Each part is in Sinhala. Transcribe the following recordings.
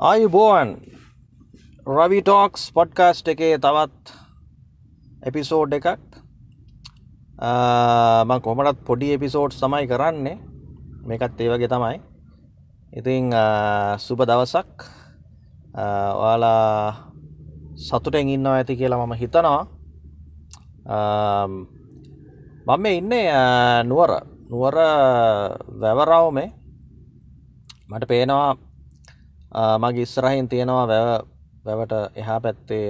ආයුබෝවන් රවිටෝක්ස් පොඩ්කාස්ට් එකේ තවත් එපිසෝඩ් එකක්. Uh, මං කොමටත් පොඩි එපිසෝඩ් සමයි කරන්නේ. මේකත් ඒ වගේ තමයි. ඉතිං uh, සුබ දවසක්. Uh, ඔයාලා සතුටෙන් ඉන්නවා ඇති කියලා මම හිතනවා. Um, මම ඉන්නේ නුවර. නුවර වැවරවුමේ. මට පේනවා මගේ ඉස්සරහින් තියෙනවා වැව වැවට එහා පැත්තේ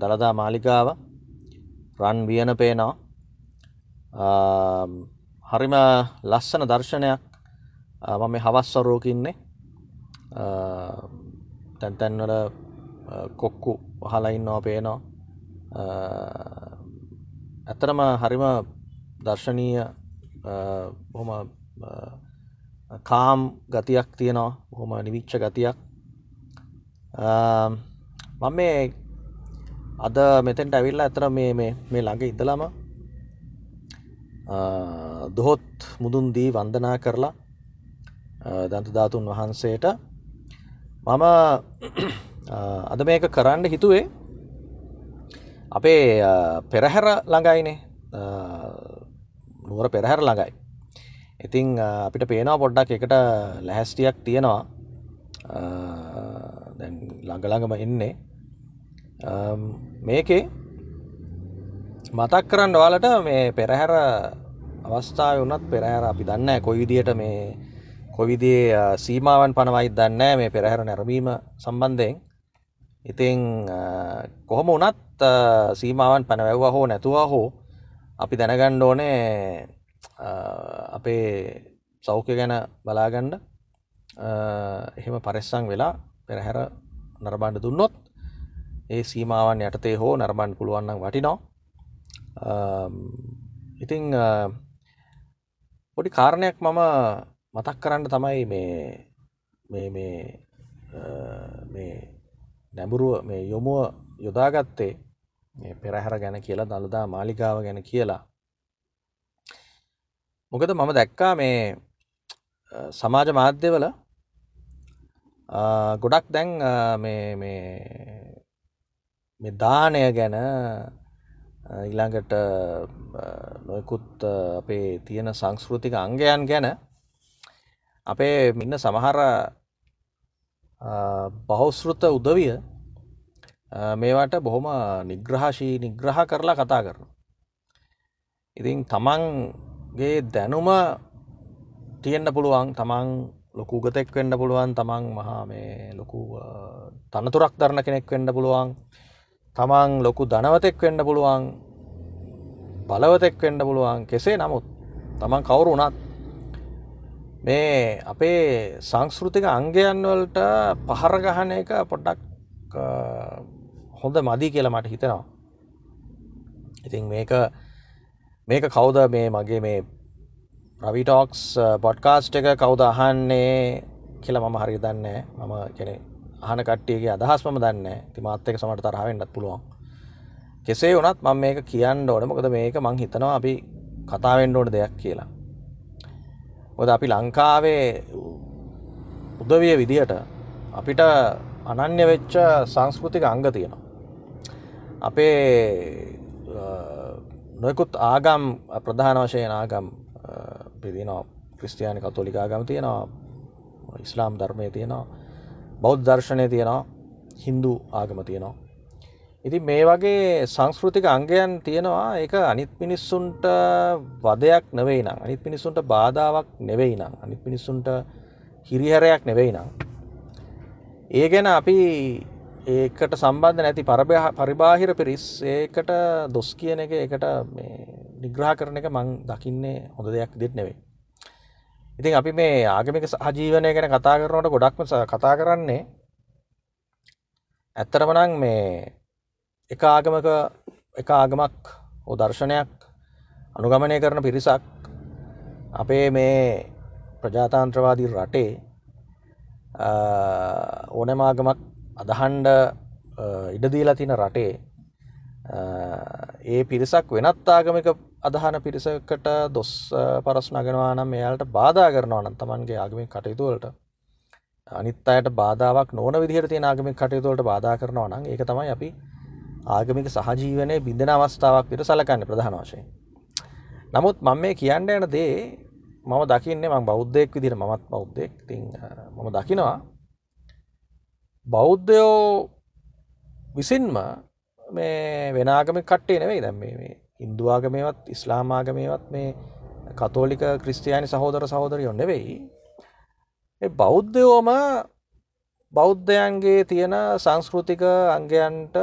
දළදා මාලිගාව. රන් වියන පේනවා. හරිම ලස්සන දර්ශනයක්. මම හවස්වරෝකින්නේ තැන්තැන්වල කොක්කු වහලයින්නවා පේනවා. ඇතරම හරිම දර්ශනීය බොහොම කාම් ගතියක් තියෙනවා බොහොම නිවිච්ච ගතියක්. මම මේ අද මෙතැන්ට ඇවිල්ලා ඇතර මේ මේ ළඟ ඉදලම දොහොත් මුදුන් දී වන්දනා කරලා දන්තධාතුන් වහන්සේට මම අද මේක කරන්න හිතුවේ අපේ පෙරහැර ළඟයිනේ. නුවර පෙරහැර ළඟයි. ඉතිං අපිට පේනවා පොඩ්ඩක් එකට ලැහැස්ටියක් තියෙනවා. ළඟළඟම එන්නේ මේකේ මතක් කරන්න වාලට මේ පෙරහැර අවස්ථාව වනත් පෙරහැර අපි දන්න කොයි විදියට මේ කොවිදිේ සීමාවන් පනවයි දන්න මේ පෙරහැර නැරමීම සම්බන්ධයෙන්. ඉතිං කොහොම වනත් සීමාවන් පැනවැව්වා හෝ නැතුවා හෝ අපි දැනගණ්ඩ ඕනේ අපේ සෞඛ්‍ය ගැන බලාගණ්ඩ එහෙම පරෙස්සං වෙලා පෙරහැර නරබණ්ඩ දුන්නොත් ඒ සීමාවන් යටතේ හෝ නරබන්ඩ පුළුවන්නම් වටිනෝ ඉතිං පොඩි කාරණයක් මම මතක් කරන්න තමයි මේ මේ නැඹුරුව මේ යොමුව යොදාගත්තේ. පෙරහැර ගැන කියලා දළදා මාලිගාව ගැන කියලා. මොකද මම දැක්කා මේ සමාජ මාධ්‍යවල ගොඩක් දැන් මේ දානය ගැන ඊළඟට නොයකුත් අපේ තියෙන සංස්කෘතික අංගයන් ගැන අපේ මෙන්න සමහර බෞස්ෘත උදවිය මේවට බොහොම නිග්‍රහශී නිග්‍රහ කරලා කතා කරන. ඉතින් තමන්ගේ දැනුම තියෙන්න්න පුළුවන් තමන් ලොකු ගතෙක් වෙන්න පුළුවන් තමන් මහා මේ ලොකු තනතුරක් දරණ කෙනෙක් වෙන්න පුළුවන් තමන් ලොකු දනවතෙක් වෙන්න පුළුවන් බලවතෙක් වෙන්න පුළුවන් කෙසේ නමුත් තමන් කවුරු වනත් මේ අපේ සංස්කෘතික අංගයන් වලට පහරගහන එක පොඩ්ඩක් හොඳ මදී කියලා මට හිතෙනවා. ඉතින් මේක මේක කවුද මේ මගේ මේ රවිටෝක්ස් පොඩ්කාස්ට් uh, එක කවුද අහන්නේ කියලා මම හරි දන්න මම කෙනෙ අහන කට්ටියගේ අදහස් මම දන්න තිමාත් එක සමට තරහවෙන්නත් පුළුවන්. කෙසේ වනත් මම මේක කියන්න ඕන. මොකද මේක මං හිතනවා අපි කතාවෙන්ඩ ඕන දෙයක් කියලා. ඔද අපි ලංකාවේ උදවිය විදිහට අපිට අනන්‍ය වෙච්ච සංස්කෘතික අංග තියෙනවා. අපේ uh, නොයකුත් ආගම් ප්‍රධාන වශයෙන් ආගම් පිදිනවා ක්‍රස්ටයානි කතෝලිකාගම තියෙනවා ඉස්ලාම් ධර්මය තියෙනවා බෞද්ධ දර්ශනය තියෙනවා හින්දු ආගම තියෙනවා. ඉති මේ වගේ සංස්කෘතික අංගයන් තියෙනවා. ඒක අනිත් මිනිස්සුන්ට වදයක් නෙවෙයි නම් අනිත් මිනිස්සුන්ට බාධාවක් නෙවෙයි නම් අනිත් මිනිස්සුන්ට හිරිහැරයක් නෙවෙයි නම් ඒ ගැන අපි ඒකට සම්බන්ධ නැති පරිබාහිර පිරිස් ඒකට දොස් කියන එක එකට නිග්‍රහ කරන එක මං දකින්නේ හොඳ දෙයක් දෙත් නෙවෙයි. ඉතින් අපි මේ ආගමික සහජීවනය ගැන කතා කරනට ගොඩක්ම කතා කරන්නේ ඇත්තරමනං මේ එක ආගමක එක ආගමක් හෝ දර්ශනයක් අනුගමනය කරන පිරිසක් අපේ මේ ප්‍රජාතාන්ත්‍රවාදී රටේ ඕනෑමාගමක් අදහන්ඩ ඉඩදීලා තින රටේ ඒ පිරිසක් වෙනත් ආගමික අදහන පිරිසකට දොස් පරස් නගෙනවා නම් එයාලට බාධා කරනවා නම් තමන්ගේ ආගමික කටයුතුවලට අනිත් අයට බාධාවක් නොන විදිහට තියෙන ආගමික කටයුතුවලට බාධා කරනවා නම් ඒක තමයි අපි ආගමික සහජීවනය බිඳෙන අවස්ථාවක් විට සලකන්න ප්‍රධාන වශයෙන්. නමුත් මම මේ කියන්න යන දේ මම දකින්නේ මං බෞද්ධයෙක් විදිහට මමත් බෞද්ධයෙක් ඉතින් මම දකිනවා බෞද්ධයෝ විසින්ම මේ වෙනාගමික කට්ටේ නෙවෙයි. දැන් මේ මේ හින්දු ආගමේවත් ඉස්ලාම් ආගමේවත් මේ කතෝලික ක්‍රිස්තියානි සහෝදර සහෝදරයෝ නෙවෙයි. ඒ බෞද්ධයෝම බෞද්ධයන්ගේ තියෙන සංස්කෘතික අංගයන්ට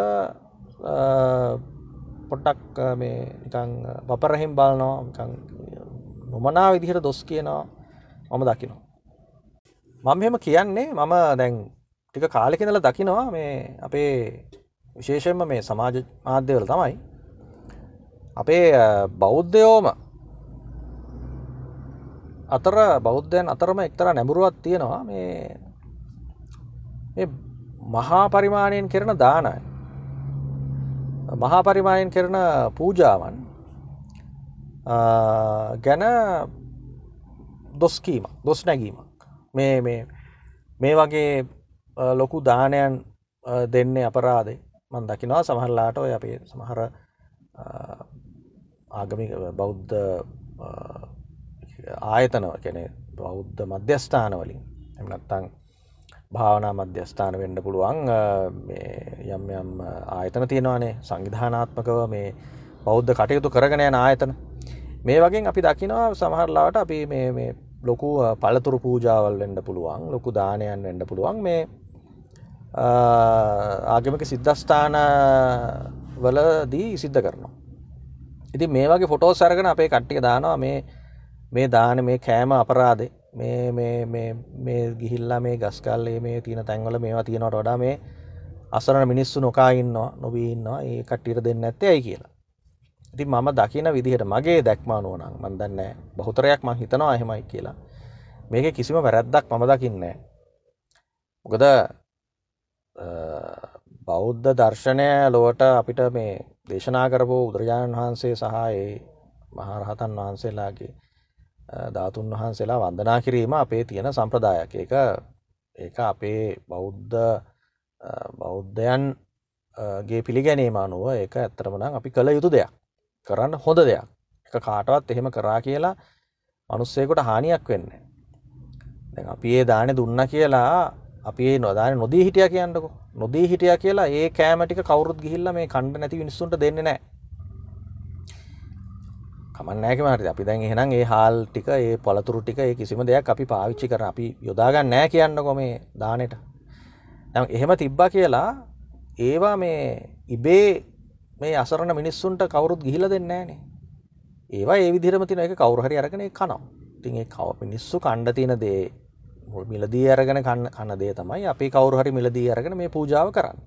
පොට්ටක් මේ නිකං වපරහිම් බලනවා. නිකං නොමනා විදිහට දොස් කියනවා. මම දකිනවා. මම මෙහෙම කියන්නේ මම දැන් ටික කාලෙකිනල දකිනවා මේ අපේ විශේෂයෙන්ම මේ සමාජ මාධ්‍යවල තමයි. අපේ බෞද්ධයෝම අතර බෞද්ධයන් අතරම එක්තර නැඹුරුවත් තියෙනවා මේ මහා පරිමාණයෙන් කරන දානයි. මහා පරිමාණයෙන් කරන පූජාවන් ගැන දොස්කීම දොස් නැගීමක්. මේ මේ වගේ ලොකු දානයන් දෙන්නේ අපරාදේ. මන් දකිනවා සමහරලාට ඔය අපේ සමහර ආගමික බෞද්ධ ආයතනව කැනෙ බෞද්ධ මධ්‍යස්ථානවලින් එමනත්තං භාවනා මධ්‍යස්ථාන වෙන්ඩ පුළුවන් යම් යම් ආයතන තියෙනවානේ. සංවිධානාත්මකව මේ බෞද්ධ කටයුතු කරගෙන යන ආයතන. මේ වගේ අපි දකිනවා සමහරලාට අපි මේ ලොකු පළතුරු පූජාවල් වෙන්ඩ පුළුවන් ලොකු දානයන් වෙන්ඩ පුළුවන් මේ ආගමික සිද්ධස්ථාන වලදී සිද්ධ කරනවා. ඉති මේ වගේ ෆොටෝ සරගෙන අපේ කට්ටික දානවා මේ මේ දාන මේ කෑම අපරාදේ මේ ගිහිල්ලා මේ ගස්කල්ලේ මේ තියන තැන්වල මේවා තියෙනවට වඩා මේ අසරන මිනිස්සු නොකා ඉන්නවා නොබී ඉන්නවා ඒ කට්ටියට දෙන්න ඇත්තේ ඇයි කියලා. ඉති මම දකින විදිහට මගේ දැක්මානුවනං මන්දන්න බහුතරයක් මං හිතනවා එහෙමයි කියලා. මේක කිසිම වැරැද්දක් මම දකින්නේ. මොකද බෞද්ධ දර්ශනය ලොවට අපිට මේ දේශනා කරපු බුදුරජාණන් වහන්සේ සහ ඒ මහරහතන් වහන්සේලාගේ ධාතුන් වහන්සේලා වන්දනා කිරීම අපේ තියෙන සම්ප්‍රදායක් ඒක ඒක අපේ බෞද්ධ බෞද්ධයන්ගේ පිළිගැනීම අනුව ඒක ඇත්තරමනම් අපි කළ යුතු දෙයක් කරන්න හොඳ දෙයක්. එක කාටවත් එහෙම කරා කියලා මනුස්සයකුට හානියක් වෙන්න අපි ඒ දානෙ දුන්න කියලා අපි නොදාන නොදී හිටිය කියන්නක. නොදී හිටිය කියලා ඒ කෑමටික කවරුත් ගිහිල්ල මේ කණ්ඩ නැති මිනිස්සුන්ට දෙන්න නෑ කමන්නෑකමට අපි දැන් එහෙනම් ඒ හාල් ටික ඒ පොළතුරු ටික ඒ කිසිම දෙයක් අපි පාවිච්චි කර අපි යොදාගන්න නෑ කියන්නකො මේ දානට එහෙම තිබ්බා කියලා ඒවා මේ ඉබේ මේ අසරණ මිනිස්සුන්ට කවරුත් ගිහිල දෙන්නෑනේ ඒවා ඒ විදිරම තින එක කවුරහරි අරගෙන කනවා තින් ඒ කව මිනිස්සු කණ්ඩ තියන දේ මිලදී අරගෙන කන්න කන්න දේ තමයි අපි කවුරු හරි මිලදී අරගෙන මේ පූජාව කරන්න.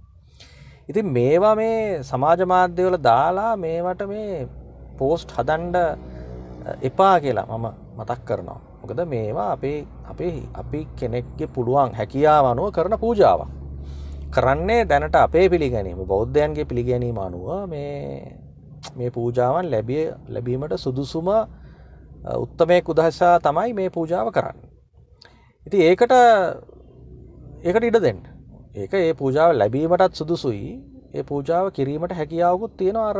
ඉතින් මේවා මේ සමාජ මාධ්‍යවල දාලා මේවට මේ පෝස්ට් හදන්ඩ එපා කියලා මම මතක් කරනවා. මොකද මේවා අපේ අපේ අපි කෙනෙක්ගේ පුළුවන් හැකියාව අනුව කරන පූජාවක්. කරන්නේ දැනට අපේ පිළිගැනීම. බෞද්ධයන්ගේ පිළිගැනීම අනුව මේ පූජාවන් ලැබිය ලැබීමට සුදුසුම උත්තමය උදහසා තමයි මේ පූජාව කරන්න. ඉති ඒකට ඒකට ඉඩ දෙන්න. ඒක ඒ පූජාව ලැබීමටත් සුදුසුයි. ඒ පූජාව කිරීමට හැකියාවකුත් තියෙන අර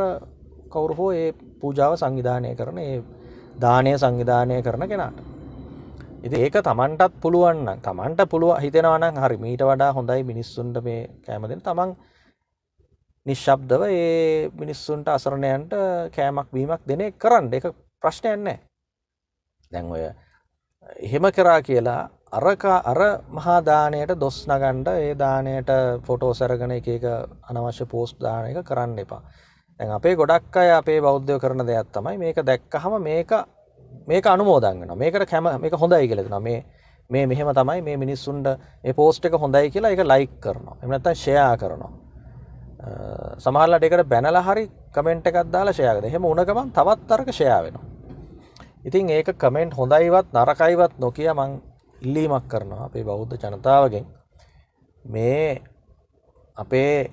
කවුරු හෝ ඒ පූජාව සංවිධානය කරන ඒ දානය සංවිධානය කරන කෙනාට. ඉති ඒක තමන්ටත් පුළුවන්න තමන්ට පුළුව හිතෙනවනම් හරි මීට වඩා හොඳයි මිනිස්සුන්ට මේ කෑමදෙන තමන් නිශ්ශබ්දව ඒ මිනිස්සුන්ට අසරණයන්ට කෑමක් වීමක් දෙන කරන්න. එක ප්‍රශ්නයන්නේ දැන් ඔය එහෙම කරා කියලා අරක අර මහාදානයට දොස් නගණ්ඩ ඒ දානයට ෆොටෝ සැරගෙන එක එක අනවශ්‍ය පෝස්ට් දාන එක කරන්න එපා. දැන් අපේ ගොඩක් අය අපේ බෞද්ධය කරන දෙයක් තමයි මේක දැක්ක හම මේක මේක අනුමෝදංගන මේකට කැම මේක හොඳයි කියලෙන මේ මේ මෙහෙම තමයි මේ මිනිස්සුන්ට ඒ පෝස්ට් එක හොඳයි කියලා එක ලයික් කරනවා. එමනත්තන් ෂයා කරනවා. සමහල්ලට එකට බැනල හරි කමෙන්ට් එකත් දාලා ෂයාගද එහෙම උනගමන් තවත් අරක ෂයා වෙනවා. ඉතින් ඒක කමෙන්ට් හොඳයිවත් නරකයිවත් නොකිය මං ඉල්ලීමක් කරනවා අපේ බෞද්ධ ජනතාවගෙන්. මේ අපේ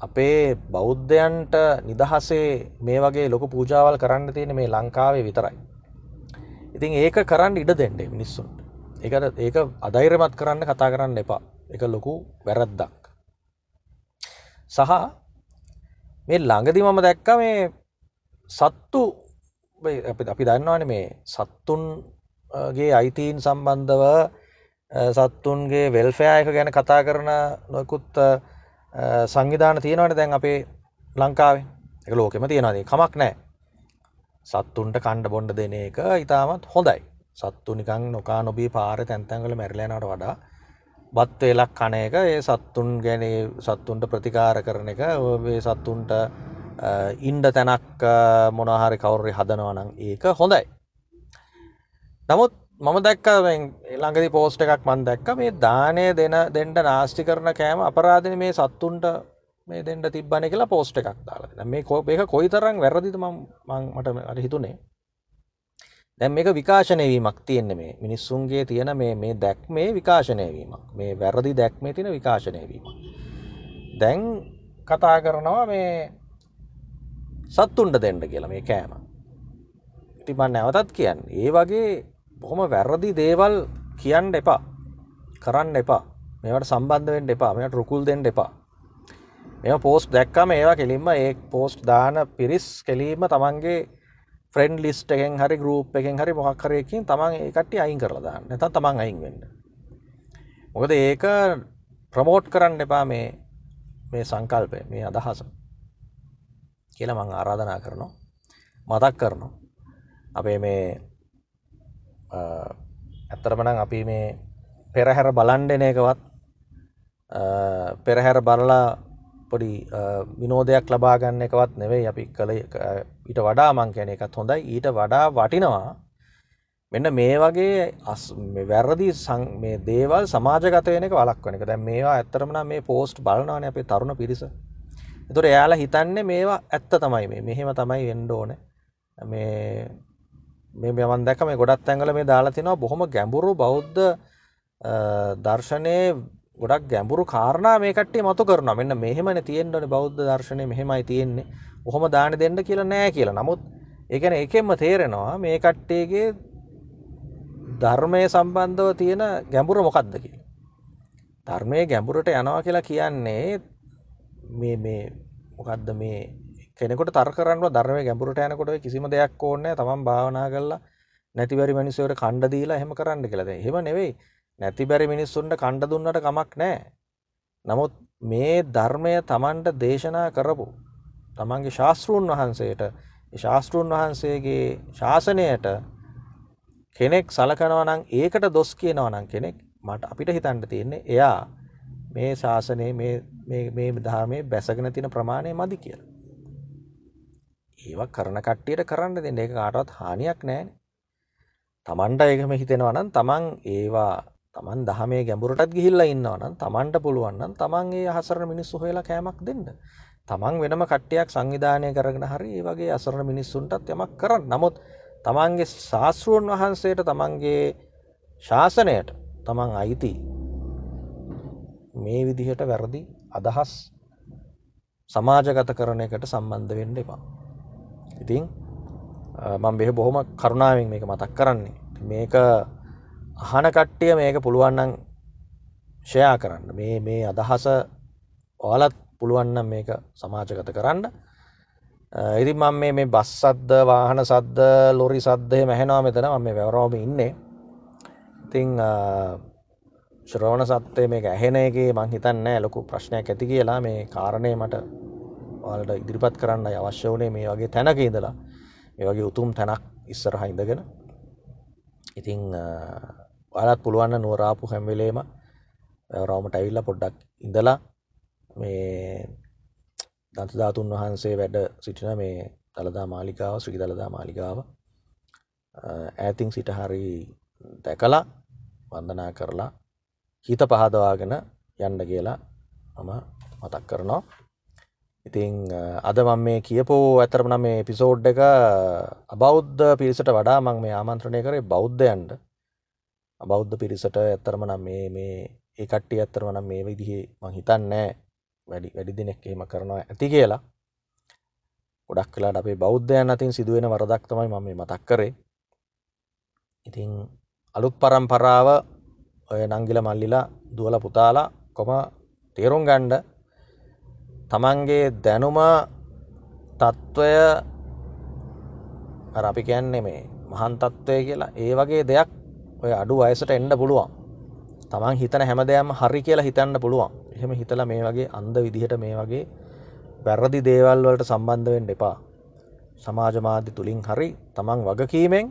අපේ බෞද්ධයන්ට නිදහසේ මේ වගේ ලොක පූජාවල් කරන්න තියෙන මේ ලංකාවේ විතරයි. ඉතින් ඒක කරන්න ඉඩ දෙන්නේ මිනිස්සුන්ට. ඒකට ඒක අධෛරමත් කරන්න කතා කරන්න එපා. එක ලොකු වැරද්දක්. සහ මේ ළඟදි මම දැක්ක මේ සත්තු අපි දන්නවාන මේ සත්තුන්ගේ අයිතීන් සම්බන්ධව සත්තුන්ගේ වෙල්ෆෑයක ගැන කතා කරන නොයකුත් සංවිධාන තියෙනවට දැන් අපේ ලංකාවේ. එක ලෝකෙම තියෙනවාදේ කමක් නෑ සත්තුන්ට කණ්ඩ බොන්්ඩ දෙන එක ඉතාමත් හොඳයි. සත්තු නිකං නොකා නොබී පාර තැන්තැන්ගල මැරලෑනට වඩා බත්වේලක් කන එක ඒ සත්තුන් ගැන සත්තුන්ට ප්‍රතිකාර කරන එක ඔේ සත්තුන්ට ඉන්ඩ තැනක් මොනහරි කවුරි හදනවනං ඒක හොඳයි. නමුත් මම දැක්ක ළඟදි පෝස්ට එකක් මන් දැක්ක මේ දානය දෙන දෙන්ට නාස්ටි කරන කෑම අපරාධන මේ සත්තුන්ට මේ දෙන්ට තිබ්බන කියලා පෝස්ට එකක් දාලා මේ කෝ එක කොයි තරම් වැරදිද මට අට හිතුනේ දැම් මේක විකාශනයවීමක් තියෙන්නේ මේ මිනිස්සුන්ගේ තියෙන මේ මේ දැක්මේ විකාශනයවීමක් මේ වැරදි දැක්මේ තියෙන විකාශනයවීම. දැන් කතා කරනවා මේ සත්තුන්ට දෙන්න කියලා මේ කෑම. ඉතිබන් නැවතත් කියන්න ඒ වගේ බොහොම වැරදි දේවල් කියන්න එපා. කරන්න එපා. මේට සම්බන්ධවෙන්ට එපා. මෙට රුකුල් දෙන්න එපා. මෙ පෝස්ට් දැක්කම ඒවා කෙලින්ම ඒ පෝස්ට් දාන පිරිස් කෙලීම තමන්ගේ ෆ්‍රෙන්ඩ් ලිස්ට එකෙන් හරි ගරුප් එකෙන් හරි මොහක්කරයකින් තමන් ඒකට්ටි අයින් කරලා නැත තමන් අයින් වෙන්න. මොකද ඒක ප්‍රමෝට් කරන්න එපා මේ මේ සංකල්පය මේ අදහස. කියල මං ආරාධනා කරනවා. මතක් කරනවා. අපේ මේ ඇත්තරමනං අපි මේ පෙරහැර බලන්ඩෙන එකවත්. පෙරහැර බලලා පොඩි විනෝදයක් ලබාගන්න එකවත් නෙවෙයි අපි කළ ඊට වඩා මං කියන එකත් හොඳයි. ඊට වඩා වටිනවා. මෙන්න මේ වගේ අස් වැරදි මේ දේවල් සමාජගතයනක වලක් වනක දැ මේවා ඇත්තරමන මේ පෝස්ට් බලනවාන අපේ තරුණ පිරිස. එතුර එයාලා හිතන්නේ මේවා ඇත්ත තමයි මේ. මෙහෙම තමයි එන්ඩෝන මේ මේ මෙමන් දැක මේ ගොඩත් ඇඟල මේ දාලා තිනවා බොහොම ගැඹුරු බෞද්ධ දර්ශනය ගොඩක් ගැඹුරු කාරණා මේකටේ මතු කරන මෙන්න මෙහෙමන තියෙන්ටන බෞද්ධ දර්ශනය මෙහෙමයි තියෙන්නේ. ඔහොම දාන දෙන්න කියලා නෑ කියලා. නමුත් ඒකන එකෙන්ම තේරෙනවා මේ කට්ටේගේ ධර්මය සම්බන්ධව තියෙන ගැඹුර මොකක්ද කිය. ධර්මය ගැඹුරට යනවා කියලා කියන්නේ මේ මේ මොකක්ද මේ කෙනෙකට තර්කරන්න ධර්මය ගැඹුරට යනකොට කිසිම දෙයක් ඕන්න තමන් භාවනා කරලා නැතිවැරි මනිසවට කණ්ඩදීලා හෙම කරන්න කළද හෙම නෙවෙයි නැති බැරි මිනිස්සුන්ට කණ්ඩ දුන්නට කමක් නෑ. නමුත් මේ ධර්මය තමන්ට දේශනා කරපු. තමන්ගේ ශාස්තෘන් වහන්සේට ශාස්තෘන් වහන්සේගේ ශාසනයට කෙනෙක් සලකනවනං ඒකට දොස් කියනවනං කෙනෙක් මට අපිට හිතන්ට තියෙන්නේ එයා මේ ශාසනය මේ ධාමේ බැසගෙන තින ප්‍රමාණය මදි කියල. ඒවක් කරන කට්ටියට කරන්න දෙන්න එක කාටවත් හානියක් නෑන. තමන්ට ඒකම හිතෙනවනම් තමන් ඒවා තමන් දහමේ ගැඹුරටත් ගිහිල්ල ඉන්නවනම් තමන්ට පුළුවන්නම් තමන්ගේ අහසරණ මිනිස්සු හොලා කෑමක් දෙන්න. තමන් වෙනම කට්ටයක් සංවිධානය කරගෙන හරි ඒ වගේ අසරණ මිනිස්සුන්ටත් යමක් කරන්න නමුත් තමන්ගේ ශාස්තෘන් වහන්සේට තමන්ගේ ශාසනයට තමන් අයිති මේ විදිහට වැරදි අදහස් සමාජගත කරන එකට සම්බන්ධ වෙන්න එපා. ඉතින් මං බෙහ බොහොම කරුණාවෙන් මේක මතක් කරන්නේ. මේක අහන කට්ටිය මේක පුළුවන්නන් ෂයා කරන්න. මේ මේ අදහස ඔයාලත් පුළුවන්න මේක සමාජගත කරන්න. ඉරි මං මේ මේ බස් සද්ද වාහන සද්ද ලොරි සද්ධය මැහෙනවා මෙතන. ම මේ වැවරෝම ඉන්නේ. ඉතිං ශ්‍රෝණ සත්තය මේ ඇහෙන එක මං හිතන්න ලොකු ප්‍රශ්නයක් ඇති කියලා. මේ කාරණය මට ඔලට ඉදිරිපත් කරන්න අවශ්‍ය වනේ මේ වගේ තැනක ඉඳලා. මේ වගේ උතුම් තැනක් ඉස්සරහ ඉඳගෙන. ඉතිං ඔයාලත් පුළුවන්න නුවරාපු හැම්වෙලේම රවමට ඇවිල්ල පොඩ්ඩක් ඉඳලා මේ දන්තධාතුන් වහන්සේ වැඩ සිටින මේ දළදා මාලිකාව ශ්‍රී දළදා මාලිකාව ඇතින් සිට හරි දැකලා වන්දනා කරලා හිත පහදවාගෙන යන්න කියලා මම මතක් කරනවා. ඉතිං අද මං මේ කියපෝ ඇතරමන මේ පිසෝඩ් එක අබෞද්ධ පිරිසට වඩා මං මේ ආමන්ත්‍රණය කරේ බෞද්ධයන්ට. බෞද්ධ පිරිසට ඇත්තරම නම් මේ මේ ඒ කට්ටිය ඇත්තරම නම් මේ විදිහේ මං හිතන්නෑ වැඩි වැඩි දෙනෙක් එහෙම කරනවා ඇති කියලා. ගොඩක් කලාට අපේ බෞද්ධයන් අතින් සිදුවෙන වරදක් තමයි මම මතක් කරේ. ඉතිං අලුත් පරම්පරාව ඔය නංගිල මල්ලිලා දුවල පුතාලා කොම තේරුම් ගණ්ඩ තමන්ගේ දැනුම තත්ත්වය අපි කියන්නේ මේ මහන් තත්ත්වය කියලා ඒ වගේ දෙයක් ඔය අඩු අයසට එන්ඩ පුළුවන්. තමන් හිතන හැම දෙයක්ම හරි කියලා හිතන්න පුළුවන්. එහෙම හිතල මේ වගේ අන්ද විදිහට මේ වගේ වැරදි දේවල් වලට සම්බන්ධවෙන් එපා. සමාජමාධ්‍ය තුළින් හරි තමන් වගකීමෙන්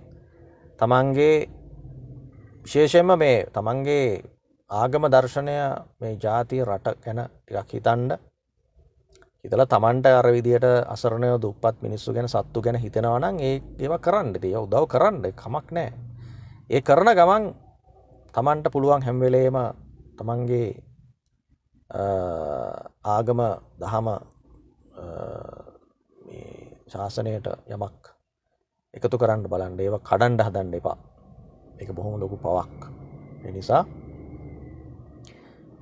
තමන්ගේ විශේෂයෙන්ම මේ තමන්ගේ ආගම දර්ශනය මේ ජාතිය රට ගැන ටිකක් හිතන්ඩ හිතල තමන්ට අර විදියට අසරණය දුපත් මිනිස්සු ගැන සත්තු ගැන හිතෙනවනම් ඒ ඒව කරන්න. තිය උදව් කරන්න. කමක් නෑ. ඒ කරන ගමන් තමන්ට පුළුවන් හැම්වෙලේම තමන්ගේ ආගම දහම ශාසනයට යමක් එකතු කරන්න බලන්ඩ ඒව කඩන්ඩ හදන්න එපා. එක බොහොම ලොකු පවක්. නිසා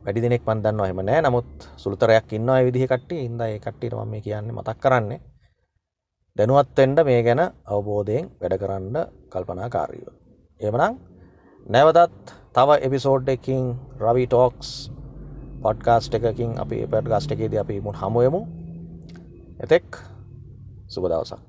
වැඩි දෙනෙක් පන්දන්න එහෙම නෑ. නමුත් සුළුතරයක් ඉන්න විදිහ කට්ටි ඉද ඒ කට්ටිට මම කියන්නේ මතක් කරන්නේ. දැනුවත්තෙන්ට මේ ගැන අවබෝධයෙන් වැඩ කරන්න කල්පනා කාරීව. එමනම් නැවතත් තව එපිසෝඩ් එකින් රවි ටෝක්ස් පොඩ්කාස්ට් එකකින් අපි පඩ් ගස්ට එකේද අපි මුත් හමුවමු එතෙක් සුබදවසක්